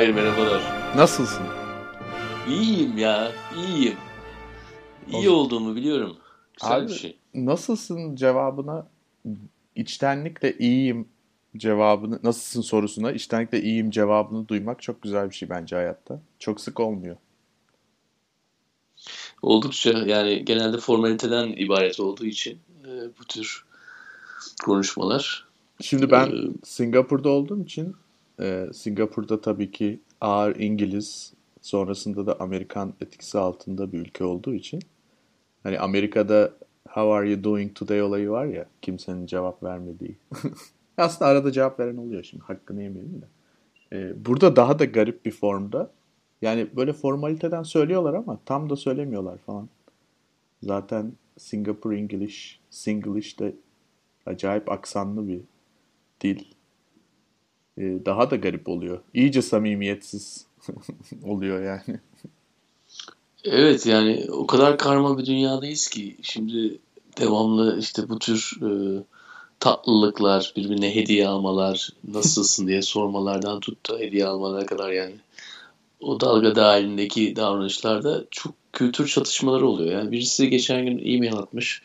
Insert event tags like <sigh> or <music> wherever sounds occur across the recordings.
Hayır merhabalar. Nasılsın? İyiyim ya, iyiyim. İyi olduğumu biliyorum. Güzel Abi, bir şey. Nasılsın cevabına içtenlikle iyiyim cevabını nasılsın sorusuna içtenlikle iyiyim cevabını duymak çok güzel bir şey bence hayatta. Çok sık olmuyor. Oldukça yani genelde formaliteden ibaret olduğu için e, bu tür konuşmalar. Şimdi ben Ee, Singapur'da olduğum için e, Singapur'da tabii ki ağır İngiliz sonrasında da Amerikan etkisi altında bir ülke olduğu için hani Amerika'da How are you doing today olayı var ya kimsenin cevap vermediği. <laughs> Aslında arada cevap veren oluyor şimdi hakkını yemeyelim de. E, burada daha da garip bir formda. Yani böyle formaliteden söylüyorlar ama tam da söylemiyorlar falan. Zaten Singapur English, Singlish de acayip aksanlı bir dil. Ee, daha da garip oluyor. İyice samimiyetsiz <laughs> oluyor yani. Evet yani o kadar karma bir dünyadayız ki şimdi devamlı işte bu tür e, tatlılıklar, birbirine hediye almalar, <laughs> nasılsın diye sormalardan tut da hediye almalara kadar yani. O dalga dahilindeki davranışlarda çok kültür çatışmaları oluyor. Yani birisi geçen gün e-mail atmış.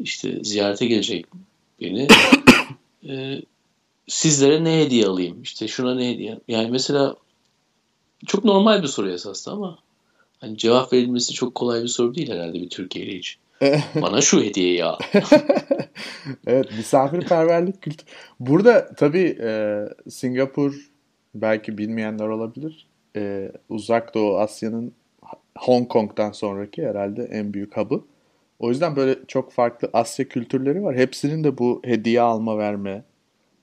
işte ziyarete gelecek beni. <laughs> Sizlere ne hediye alayım? İşte şuna ne hediye? Yani mesela çok normal bir soru esasında ama hani cevap verilmesi çok kolay bir soru değil herhalde bir Türkiye'li için. <laughs> Bana şu hediyeyi al. <laughs> Evet, misafirperverlik kültürü. Burada tabii e, Singapur belki bilmeyenler olabilir. E, Uzak Doğu Asya'nın Hong Kong'dan sonraki herhalde en büyük hub'ı. O yüzden böyle çok farklı Asya kültürleri var. Hepsinin de bu hediye alma verme,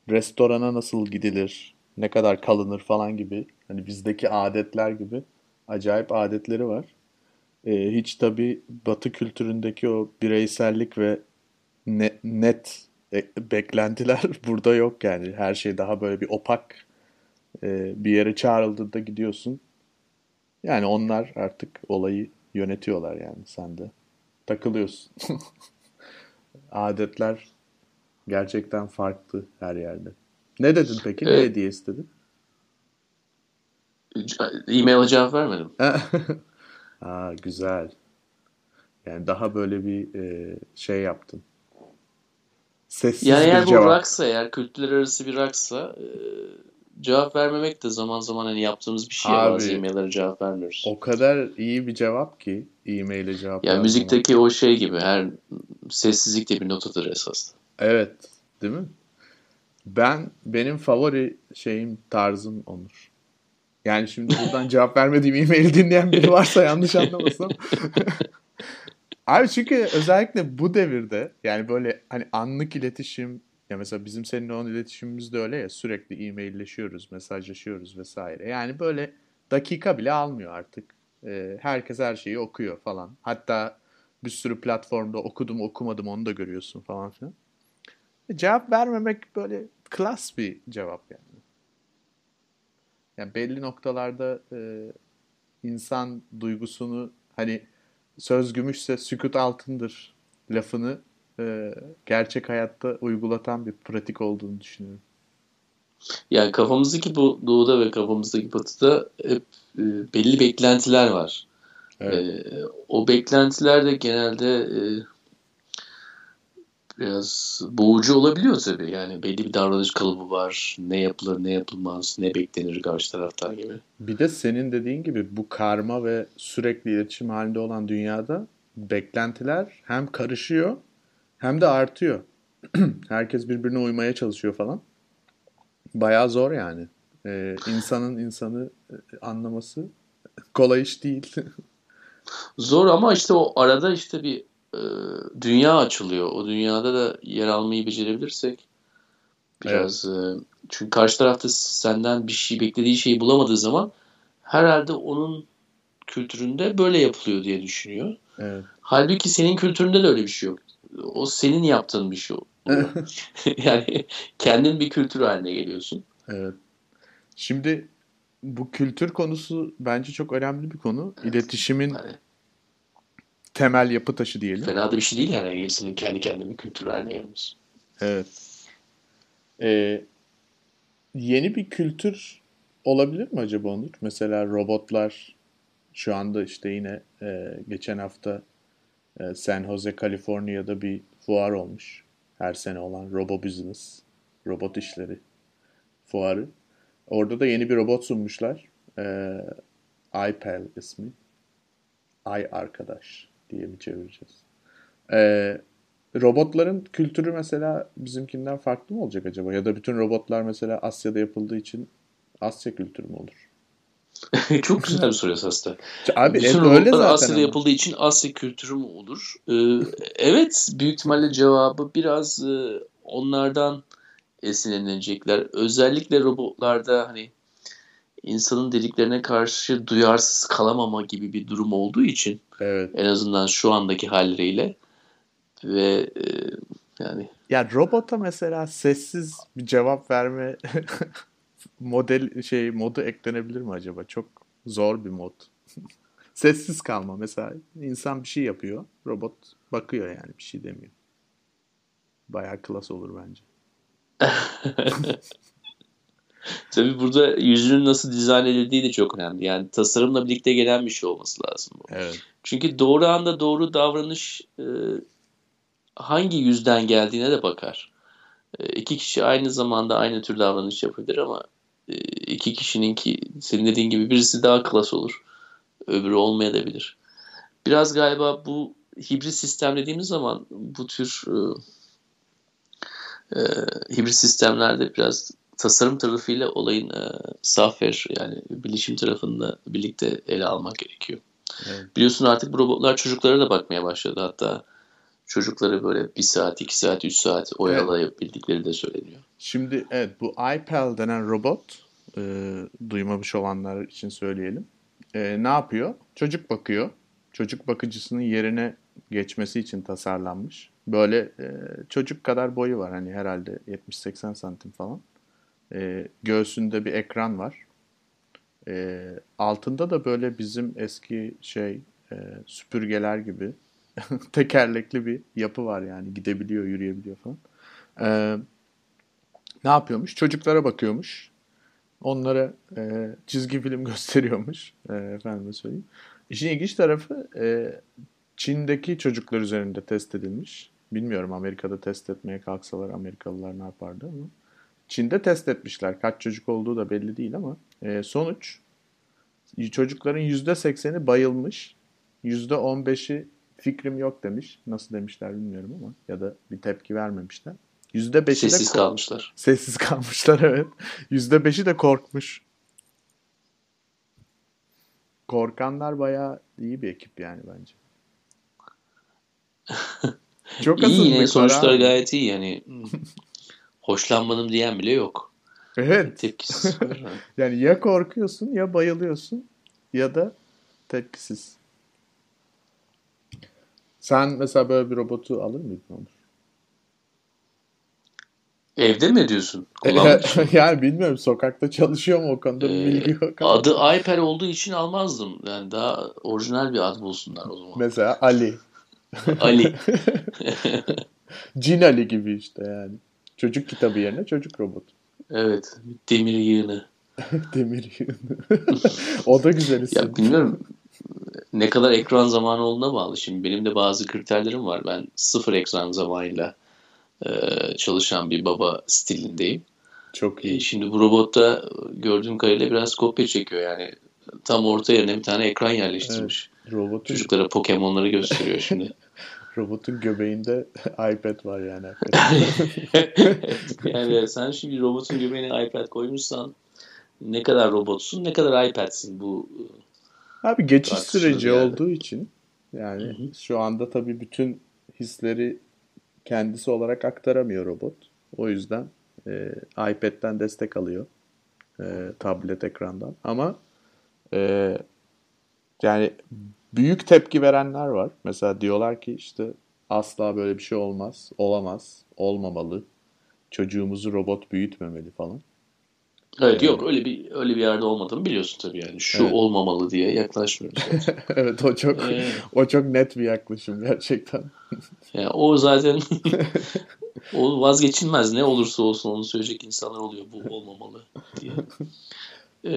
restorana nasıl gidilir, ne kadar kalınır falan gibi hani bizdeki adetler gibi acayip adetleri var. Ee, hiç tabii Batı kültüründeki o bireysellik ve ne- net e- beklentiler <laughs> burada yok yani. Her şey daha böyle bir opak. Ee, bir yere çağrıldığında gidiyorsun. Yani onlar artık olayı yönetiyorlar yani sen de takılıyorsun. <laughs> Adetler gerçekten farklı her yerde. Ne dedin peki? Ne Evet. hediye istedin? E-mail'e cevap vermedim. <laughs> Aa, güzel. Yani daha böyle bir e, şey yaptın. Sessiz Yani bir eğer bu cevap. raksa, eğer kültürler arası bir raksa e, cevap vermemek de zaman zaman hani yaptığımız bir şey. ya, Bazı Abi, e-maillere cevap vermiyoruz. O kadar iyi bir cevap ki e-mail'e cevap Yani müzikteki o şey gibi her sessizlik de bir notadır esas. Evet, değil mi? Ben benim favori şeyim tarzım Onur. Yani şimdi buradan <laughs> cevap vermediğim e-maili dinleyen biri varsa yanlış anlamasın. <laughs> Abi çünkü özellikle bu devirde yani böyle hani anlık iletişim ya mesela bizim seninle olan iletişimimiz de öyle ya sürekli e-mailleşiyoruz, mesajlaşıyoruz vesaire. Yani böyle dakika bile almıyor artık. Ee, herkes her şeyi okuyor falan. Hatta bir sürü platformda okudum okumadım onu da görüyorsun falan filan. Cevap vermemek böyle klas bir cevap yani. Yani belli noktalarda e, insan duygusunu hani söz gümüşse sükut altındır lafını e, gerçek hayatta uygulatan bir pratik olduğunu düşünüyorum. Yani kafamızdaki bu doğuda ve kafamızdaki batıda hep e, belli beklentiler var. Evet. E, o beklentiler de genelde e, biraz boğucu olabiliyor tabii. Yani belli bir davranış kalıbı var. Ne yapılır, ne yapılmaz, ne beklenir karşı taraftan gibi. Bir de senin dediğin gibi bu karma ve sürekli iletişim halinde olan dünyada beklentiler hem karışıyor hem de artıyor. <clears throat> Herkes birbirine uymaya çalışıyor falan. Bayağı zor yani. Ee, insanın insanı e, anlaması kolay iş değil. <laughs> Zor ama işte o arada işte bir e, dünya açılıyor. O dünyada da yer almayı becerebilirsek biraz e, çünkü karşı tarafta senden bir şey beklediği şeyi bulamadığı zaman herhalde onun kültüründe böyle yapılıyor diye düşünüyor. Evet. Halbuki senin kültüründe de öyle bir şey yok. O senin yaptığın bir şey <laughs> <laughs> yani kendin bir kültür haline geliyorsun. Evet. Şimdi bu kültür konusu bence çok önemli bir konu. İletişimin Yani temel yapı taşı diyelim. fena da bir şey değil yani insanın kendi kendine bir kültür haline. Evet. Ee, yeni bir kültür olabilir mi acaba Onur? Mesela robotlar şu anda işte yine e, geçen hafta e, San Jose, Kaliforniya'da bir fuar olmuş. Her sene olan Robo Business, robot işleri fuarı. Orada da yeni bir robot sunmuşlar. E, iPal ismi. Ay arkadaş diye mi çevireceğiz? E, robotların kültürü mesela bizimkinden farklı mı olacak acaba? Ya da bütün robotlar mesela Asya'da yapıldığı için Asya kültürü mü olur? <laughs> Çok güzel bir soru esasında. Abi Bütün evet, öyle zaten Asya'da ama. yapıldığı için Asya kültürü mü olur? Ee, evet, büyük ihtimalle cevabı biraz e, onlardan esinlenecekler. Özellikle robotlarda hani insanın dediklerine karşı duyarsız kalamama gibi bir durum olduğu için Evet. en azından şu andaki halleriyle ve e, yani Ya robota mesela sessiz bir cevap verme <laughs> model şey modu eklenebilir mi acaba? Çok zor bir mod. <laughs> Sessiz kalma mesela insan bir şey yapıyor, robot bakıyor yani bir şey demiyor. Bayağı klas olur bence. <laughs> <laughs> tabii burada yüzünün nasıl dizayn edildiği de çok önemli. Yani tasarımla birlikte gelen bir şey olması lazım bu. Evet. Çünkü doğru anda doğru davranış e, hangi yüzden geldiğine de bakar. E, iki kişi aynı zamanda aynı tür davranış yapabilir ama e, iki kişinin ki senin dediğin gibi birisi daha klas olur. Öbürü olmayabilir. Biraz galiba bu hibrit sistem dediğimiz zaman bu tür e, e, hibrit sistemlerde biraz tasarım tarafıyla olayın e, software yani bilişim tarafında birlikte ele almak gerekiyor. Evet. Biliyorsun artık bu robotlar çocuklara da bakmaya başladı. Hatta çocukları böyle bir saat, iki saat, üç saat oyalayabildikleri de söyleniyor. Şimdi evet bu iPal denen robot e, duymamış olanlar için söyleyelim. E, ne yapıyor? Çocuk bakıyor. Çocuk bakıcısının yerine geçmesi için tasarlanmış. Böyle e, çocuk kadar boyu var hani herhalde 70-80 santim falan. E, göğsünde bir ekran var. E, altında da böyle bizim eski şey e, süpürgeler gibi <laughs> tekerlekli bir yapı var yani gidebiliyor, yürüyebiliyor falan. E, ne yapıyormuş? Çocuklara bakıyormuş. Onlara e, çizgi film <laughs> gösteriyormuş. E, efendime söyleyeyim. İşin ilginç tarafı e, Çin'deki çocuklar üzerinde test edilmiş. Bilmiyorum Amerika'da test etmeye kalksalar Amerikalılar ne yapardı ama. Çin'de test etmişler. Kaç çocuk olduğu da belli değil ama. E, sonuç çocukların %80'i bayılmış. %15'i fikrim yok demiş. Nasıl demişler bilmiyorum ama. Ya da bir tepki vermemişler. %5'i de Sessiz kalmışlar. Sessiz <laughs> kalmışlar evet. %5'i de korkmuş. Korkanlar bayağı iyi bir ekip yani bence. <laughs> Çok İyi yine sonuçlar abi. gayet iyi yani. <laughs> Hoşlanmadım diyen bile yok. Evet. Tepkisiz. <laughs> Yani ya korkuyorsun ya bayılıyorsun ya da tepkisiz. Sen mesela böyle bir robotu alır mıydın Onur? Evde mi diyorsun? <laughs> <laughs> Yani bilmiyorum sokakta çalışıyor mu o konuda Ee, bilgi yok. Adı iPad olduğu için almazdım. Yani daha orijinal bir ad bulsunlar o zaman. Mesela Ali. Ali. Cin Ali gibi işte yani. Çocuk kitabı yerine çocuk robot. Evet. Demir yığını. <laughs> Demir yığını. <laughs> o da güzel isim. Ya bilmiyorum ne kadar ekran zamanı olduğuna bağlı. Şimdi benim de bazı kriterlerim var. Ben sıfır ekran zamanıyla e, çalışan bir baba stilindeyim. Çok E, iyi. şimdi bu robotta gördüğüm kadarıyla biraz kopya çekiyor yani. Tam orta yerine bir tane ekran yerleştirmiş. Robotun, Çocuklara Pokemon'ları gösteriyor şimdi. <laughs> robotun göbeğinde <laughs> iPad var yani. <laughs> yani sen şimdi robotun göbeğine iPad koymuşsan ne kadar robotsun ne kadar iPad'sin bu Abi geçiş süreci yani. olduğu için yani Hı hı. şu anda tabii bütün hisleri kendisi olarak aktaramıyor robot. O yüzden e, iPad'den destek alıyor. E, tablet ekrandan. Ama e, yani büyük tepki verenler var. Mesela diyorlar ki işte asla böyle bir şey olmaz, olamaz, olmamalı. Çocuğumuzu robot büyütmemeli falan. Evet yok öyle bir öyle bir yerde olmadığını biliyorsun tabii yani. Şu Evet. olmamalı diye yaklaşmıyoruz. <laughs> evet o çok Ee, o çok net bir yaklaşım gerçekten. <laughs> yani o zaten <laughs> o vazgeçilmez. Ne olursa olsun onu söyleyecek insanlar oluyor. Bu olmamalı diye. E,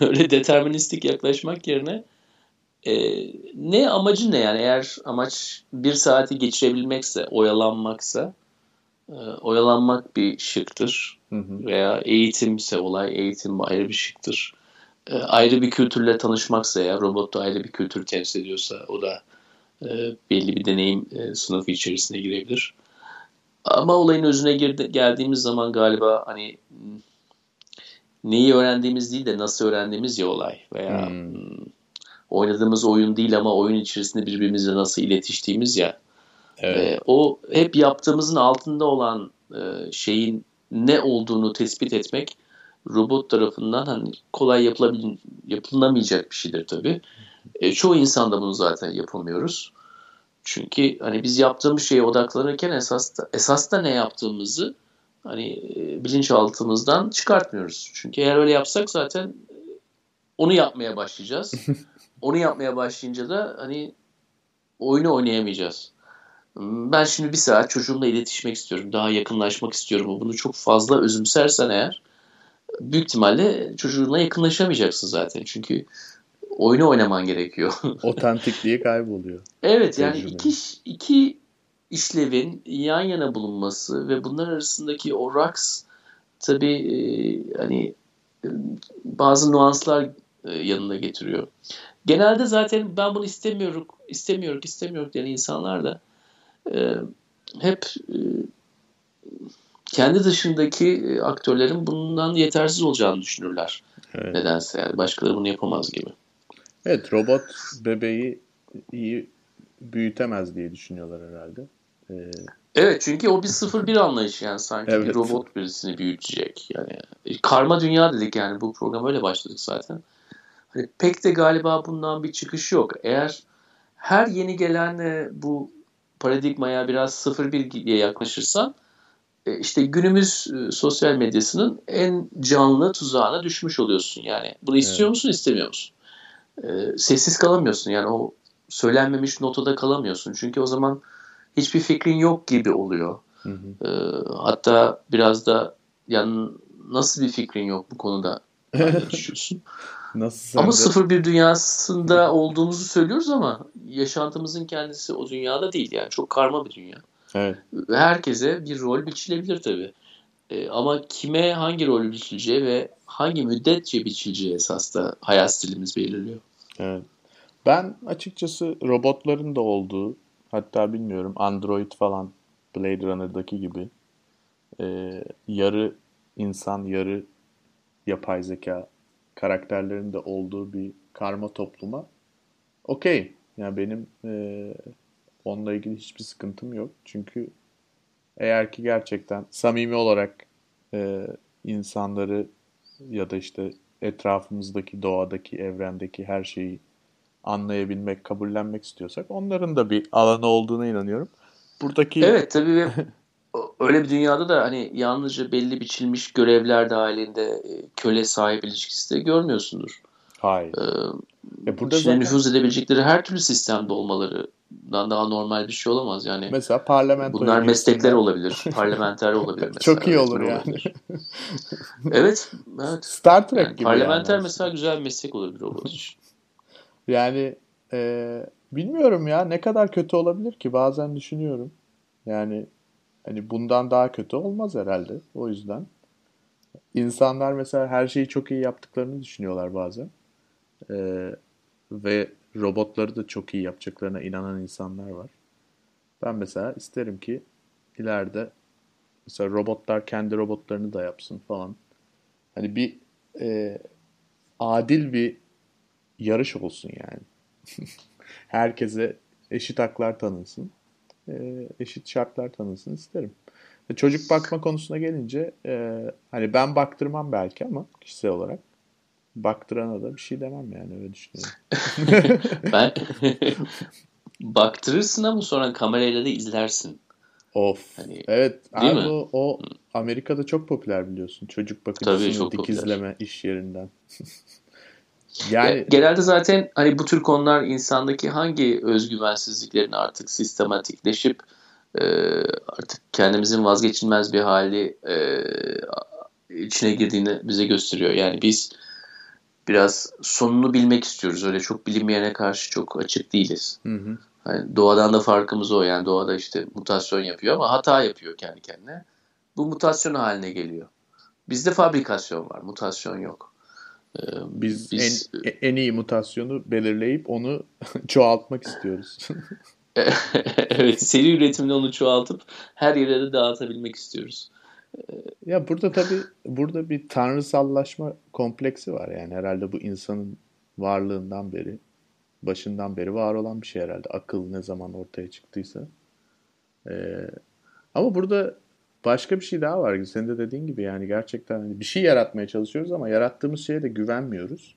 <laughs> öyle deterministik yaklaşmak yerine e, ne amacı ne yani eğer amaç bir saati geçirebilmekse, oyalanmaksa e, oyalanmak bir şıktır. Hı hı. Veya eğitimse olay eğitim ayrı bir şıktır. E, ayrı bir kültürle tanışmaksa ya robot da ayrı bir kültür temsil ediyorsa o da e, belli bir deneyim e, sınıfı içerisine girebilir. Ama olayın özüne girdi, geldiğimiz zaman galiba hani neyi öğrendiğimiz değil de nasıl öğrendiğimiz ya olay veya hmm. oynadığımız oyun değil ama oyun içerisinde birbirimizle nasıl iletiştiğimiz ya. Evet. E, o hep yaptığımızın altında olan e, şeyin ne olduğunu tespit etmek robot tarafından hani kolay yapılabil yapılamayacak bir şeydir tabii. E, çoğu insan da bunu zaten yapamıyoruz. Çünkü hani biz yaptığımız şeye odaklanırken esas da, esas da ne yaptığımızı hani e, bilinçaltımızdan çıkartmıyoruz. Çünkü eğer öyle yapsak zaten onu yapmaya başlayacağız. <laughs> onu yapmaya başlayınca da hani oyunu oynayamayacağız. Ben şimdi bir saat çocuğumla iletişmek istiyorum. Daha yakınlaşmak istiyorum. Bunu çok fazla özümsersen eğer büyük ihtimalle çocuğuna yakınlaşamayacaksın zaten. Çünkü oyunu oynaman gerekiyor. Otantikliği <laughs> kayboluyor. evet yani iki, iki işlevin yan yana bulunması ve bunlar arasındaki o raks tabii e, hani e, bazı nuanslar e, yanına getiriyor. Genelde zaten ben bunu istemiyorum, istemiyorum, istemiyorum diyen insanlar da e, hep e, kendi dışındaki e, aktörlerin bundan yetersiz olacağını düşünürler. Evet. Nedense yani başkaları bunu yapamaz gibi. Evet robot bebeği iyi büyütemez diye düşünüyorlar herhalde. Ee... Evet çünkü o bir sıfır bir anlayış yani sanki evet. bir robot birisini büyütecek. Yani e, karma dünya dedik yani bu program öyle başladık zaten. Hani pek de galiba bundan bir çıkış yok. Eğer her yeni gelen bu paradigmaya biraz sıfır bir diye yaklaşırsan e, işte günümüz e, sosyal medyasının en canlı tuzağına düşmüş oluyorsun. Yani bunu istiyor evet. musun, istemiyor musun? Sessiz kalamıyorsun. Yani o söylenmemiş notada kalamıyorsun. Çünkü o zaman hiçbir fikrin yok gibi oluyor. Hı hı. E, hatta biraz da yani nasıl bir fikrin yok bu konuda düşünüyorsun. <laughs> Nasıl ama sıfır bir dünyasında olduğumuzu söylüyoruz ama yaşantımızın kendisi o dünyada değil yani çok karma bir dünya. Evet. Herkese bir rol biçilebilir tabii. E, ama kime hangi rol biçileceği ve hangi müddetçe biçileceği esas da hayat stilimiz belirliyor. Evet. Ben açıkçası robotların da olduğu hatta bilmiyorum Android falan Blade Runner'daki gibi e, yarı insan yarı yapay zeka karakterlerin de olduğu bir karma topluma okey. Yani benim e, onunla ilgili hiçbir sıkıntım yok. Çünkü eğer ki gerçekten samimi olarak e, insanları ya da işte etrafımızdaki doğadaki, evrendeki her şeyi anlayabilmek, kabullenmek istiyorsak onların da bir alanı olduğuna inanıyorum. Buradaki Evet tabii <laughs> öyle bir dünyada da hani yalnızca belli biçilmiş görevler dahilinde e, köle sahip ilişkisi de görmüyorsundur. Hayır. Ee, e burada zaten... nüfuz edebilecekleri her türlü sistemde olmalarından daha normal bir şey olamaz yani. Mesela parlamento Bunlar meslekler olabilir. <laughs> parlamenter olabilir mesela. Çok iyi olur yani. <laughs> evet, evet. Star Trek yani gibi. Parlamenter yani mesela güzel bir meslek olabilir robot için. Yani e, bilmiyorum ya ne kadar kötü olabilir ki bazen düşünüyorum. Yani Hani bundan daha kötü olmaz herhalde. O yüzden. insanlar mesela her şeyi çok iyi yaptıklarını düşünüyorlar bazen. Ee, ve robotları da çok iyi yapacaklarına inanan insanlar var. Ben mesela isterim ki ileride mesela robotlar kendi robotlarını da yapsın falan. Hani bir e, adil bir yarış olsun yani. <laughs> Herkese eşit haklar tanınsın. E, eşit şartlar tanısın isterim. Çocuk bakma konusuna gelince e, hani ben baktırmam belki ama kişisel olarak baktırana da bir şey demem yani öyle düşünüyorum. <laughs> ben <laughs> baktırırsın ama sonra kamerayla da izlersin. Of. Hani, evet. Değil mi? O, o Amerika'da çok popüler biliyorsun. Çocuk bakıcısını dikizleme popüler. iş yerinden. Yani genelde zaten hani bu tür konular insandaki hangi özgüvensizliklerin artık sistematikleşip e, artık kendimizin vazgeçilmez bir hali e, içine girdiğini bize gösteriyor. Yani biz biraz sonunu bilmek istiyoruz. Öyle çok bilinmeyene karşı çok açık değiliz. Hı hı. Yani doğadan da farkımız o. Yani doğada işte mutasyon yapıyor ama hata yapıyor kendi kendine. Bu mutasyon haline geliyor. Bizde fabrikasyon var, mutasyon yok. Ee, biz, biz en, en iyi mutasyonu belirleyip onu <laughs> çoğaltmak istiyoruz. <laughs> evet, seri üretimde onu çoğaltıp her yere de dağıtabilmek istiyoruz. Ya burada tabii burada bir tanrısallaşma kompleksi var yani herhalde bu insanın varlığından beri başından beri var olan bir şey herhalde. Akıl ne zaman ortaya çıktıysa. Ee, ama burada başka bir şey daha var. Senin de dediğin gibi yani gerçekten hani bir şey yaratmaya çalışıyoruz ama yarattığımız şeye de güvenmiyoruz.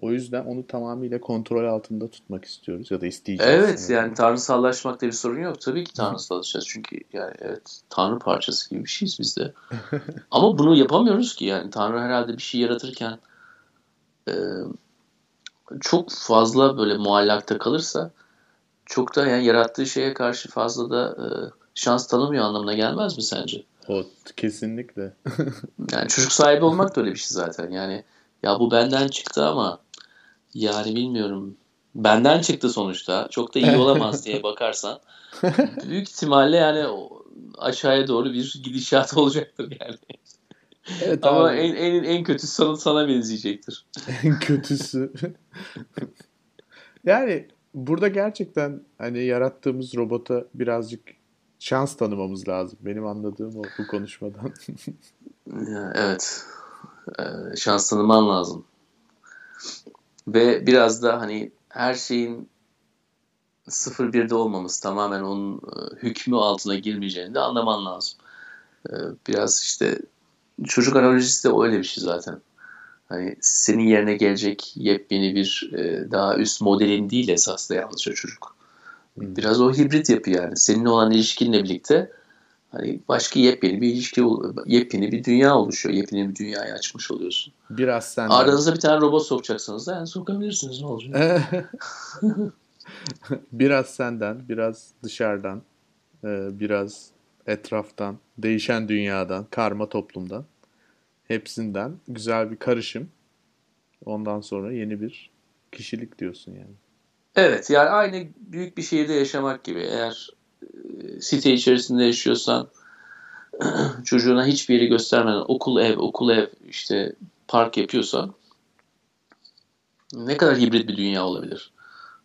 O yüzden onu tamamıyla kontrol altında tutmak istiyoruz ya da isteyeceğiz. Evet sanırım. yani tanrısallaşmakta bir sorun yok. Tabii ki tanrısallaşacağız çünkü yani evet tanrı parçası gibi bir şeyiz biz de. <laughs> Ama bunu yapamıyoruz ki yani tanrı herhalde bir şey yaratırken e, çok fazla böyle muallakta kalırsa çok da yani yarattığı şeye karşı fazla da e, şans tanımıyor anlamına gelmez mi sence? O kesinlikle. <laughs> yani çocuk sahibi olmak da öyle bir şey zaten. Yani ya bu benden çıktı ama yani bilmiyorum. Benden çıktı sonuçta. Çok da iyi <laughs> olamaz diye bakarsan. büyük ihtimalle yani aşağıya doğru bir gidişat olacaktır yani. Evet, Ama abi. en, en, en kötüsü sana, sana benzeyecektir. <laughs> En kötüsü. yani burada gerçekten hani yarattığımız robota birazcık şans tanımamız lazım. Benim anladığım o bu konuşmadan. <laughs> evet. Ee, şans tanıman lazım. Ve biraz da hani her şeyin 0-1'de olmamız tamamen onun e, hükmü altına girmeyeceğini de anlaman lazım. Ee, biraz işte çocuk analojisi de öyle bir şey zaten. Hani senin yerine gelecek yepyeni bir e, daha üst modelin değil esasında yalnızca çocuk. Biraz o hibrit yapı yani. Seninle olan ilişkinle birlikte hani başka yepyeni bir ilişki, yepyeni bir dünya oluşuyor. Yepyeni bir dünyayı açmış oluyorsun. Biraz sen. Aranıza bir tane robot sokacaksınız da yani sokabilirsiniz ne olacak? <laughs> biraz senden, biraz dışarıdan, e, biraz etraftan, değişen dünyadan, karma toplumdan, hepsinden güzel bir karışım. Ondan sonra yeni bir kişilik diyorsun yani. Evet yani aynı büyük bir şehirde yaşamak gibi. Eğer e, site içerisinde yaşıyorsan <clears throat> çocuğuna hiçbir yeri göstermeden okul ev, okul ev işte park yapıyorsan ne kadar hibrit bir dünya olabilir.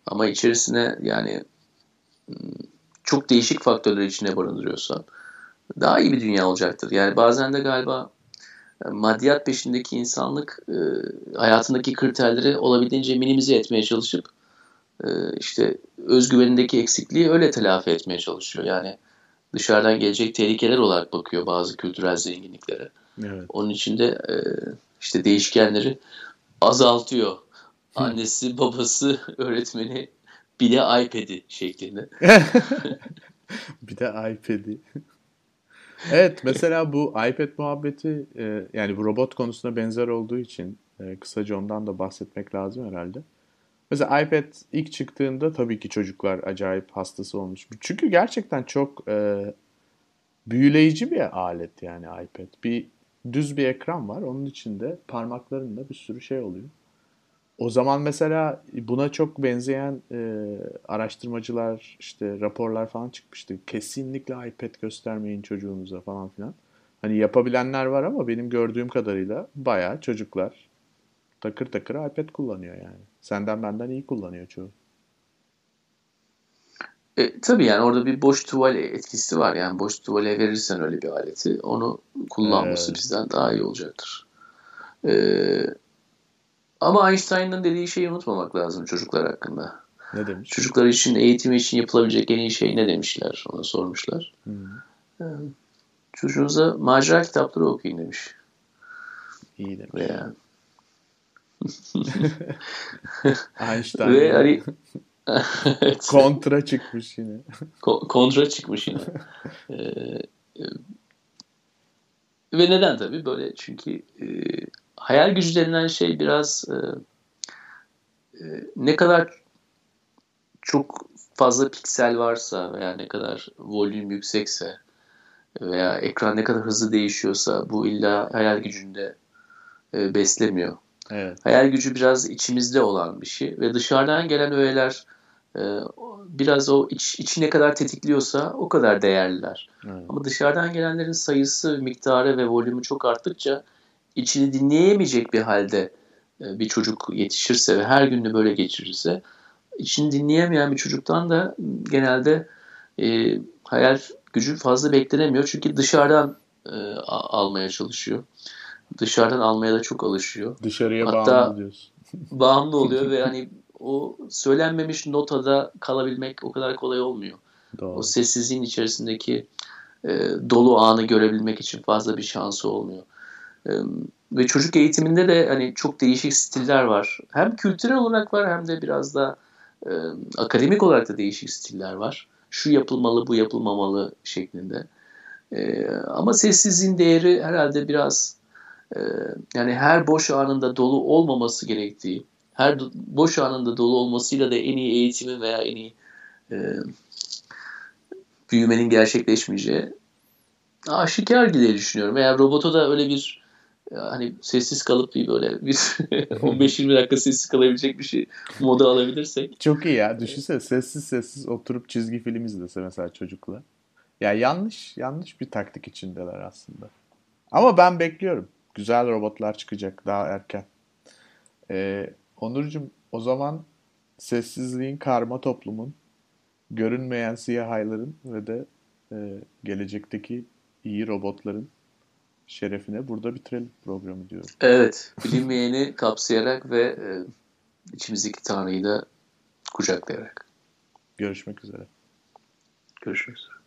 Ama içerisine yani hmm, çok değişik faktörler içine barındırıyorsan daha iyi bir dünya olacaktır. Yani bazen de galiba e, maddiyat peşindeki insanlık e, hayatındaki kriterleri olabildiğince minimize etmeye çalışıp işte özgüvenindeki eksikliği öyle telafi etmeye çalışıyor. Yani dışarıdan gelecek tehlikeler olarak bakıyor bazı kültürel zenginliklere. Evet. Onun için de e, işte değişkenleri azaltıyor. Annesi, babası, <laughs> öğretmeni bir de iPad'i şeklinde. <laughs> bir de iPad'i. evet mesela bu iPad muhabbeti e, yani bu robot konusuna benzer olduğu için e, kısaca ondan da bahsetmek lazım herhalde. Mesela iPad ilk çıktığında tabii ki çocuklar acayip hastası olmuş. Çünkü gerçekten çok e, büyüleyici bir alet yani iPad. Bir düz bir ekran var. Onun içinde parmaklarında bir sürü şey oluyor. O zaman mesela buna çok benzeyen e, araştırmacılar işte raporlar falan çıkmıştı. Kesinlikle iPad göstermeyin çocuğunuza falan filan. Hani yapabilenler var ama benim gördüğüm kadarıyla bayağı çocuklar takır takır iPad kullanıyor yani. Senden benden iyi kullanıyor çoğu. E, tabii yani orada bir boş tuval etkisi var. Yani boş tuvale verirsen öyle bir aleti onu kullanması ee... bizden daha iyi olacaktır. Ee, ama Einstein'ın dediği şeyi unutmamak lazım çocuklar hakkında. Ne demiş? Çocuklar için eğitimi için yapılabilecek en iyi şey ne demişler? Ona sormuşlar. Hmm. Ee, çocuğunuza macera kitapları okuyun demiş. İyi demiş. Veya <laughs> Einstein. Ve hani <laughs> kontra çıkmış yine. kontra çıkmış yine. <laughs> ee, e, ve neden tabii böyle çünkü e, hayal gücü denilen şey biraz e, e, ne kadar çok fazla piksel varsa veya ne kadar volüm yüksekse veya ekran ne kadar hızlı değişiyorsa bu illa hayal gücünde e, beslemiyor. Evet. Hayal gücü biraz içimizde olan bir şey ve dışarıdan gelen öğeler e, biraz o iç, içi ne kadar tetikliyorsa o kadar değerliler. Evet. Ama dışarıdan gelenlerin sayısı, miktarı ve volümü çok arttıkça içini dinleyemeyecek bir halde e, bir çocuk yetişirse ve her gününü böyle geçirirse içini dinleyemeyen bir çocuktan da genelde e, hayal gücü fazla beklenemiyor. Çünkü dışarıdan e, almaya çalışıyor. Dışarıdan almaya da çok alışıyor. Dışarıya Hatta- bağımlı diyorsun. <laughs> Bağımlı oluyor ve <laughs> hani o söylenmemiş notada kalabilmek o kadar kolay olmuyor. Doğru. O sessizliğin içerisindeki e, dolu anı görebilmek için fazla bir şansı olmuyor. E, ve çocuk eğitiminde de hani çok değişik stiller var. Hem kültürel olarak var hem de biraz da e, akademik olarak da değişik stiller var. Şu yapılmalı, bu yapılmamalı şeklinde. E, ama sessizliğin değeri herhalde biraz yani her boş anında dolu olmaması gerektiği, her boş anında dolu olmasıyla da en iyi eğitimin veya en iyi e, büyümenin gerçekleşmeyeceği aşikar diye düşünüyorum. Veya robotu da öyle bir e, hani sessiz kalıp bir böyle bir <laughs> 15-20 dakika sessiz kalabilecek bir şey moda alabilirsek. Çok iyi ya. Düşünsene sessiz sessiz oturup çizgi film izlese mesela çocukla. Ya yanlış yanlış bir taktik içindeler aslında. Ama ben bekliyorum. Güzel robotlar çıkacak daha erken. Ee, Onurcuğum o zaman sessizliğin karma toplumun, görünmeyen siyah ayların ve de e, gelecekteki iyi robotların şerefine burada bitirelim programı diyorum. Evet, bilinmeyeni <laughs> kapsayarak ve e, içimizdeki Tanrı'yı da kucaklayarak. Görüşmek üzere. Görüşmek üzere.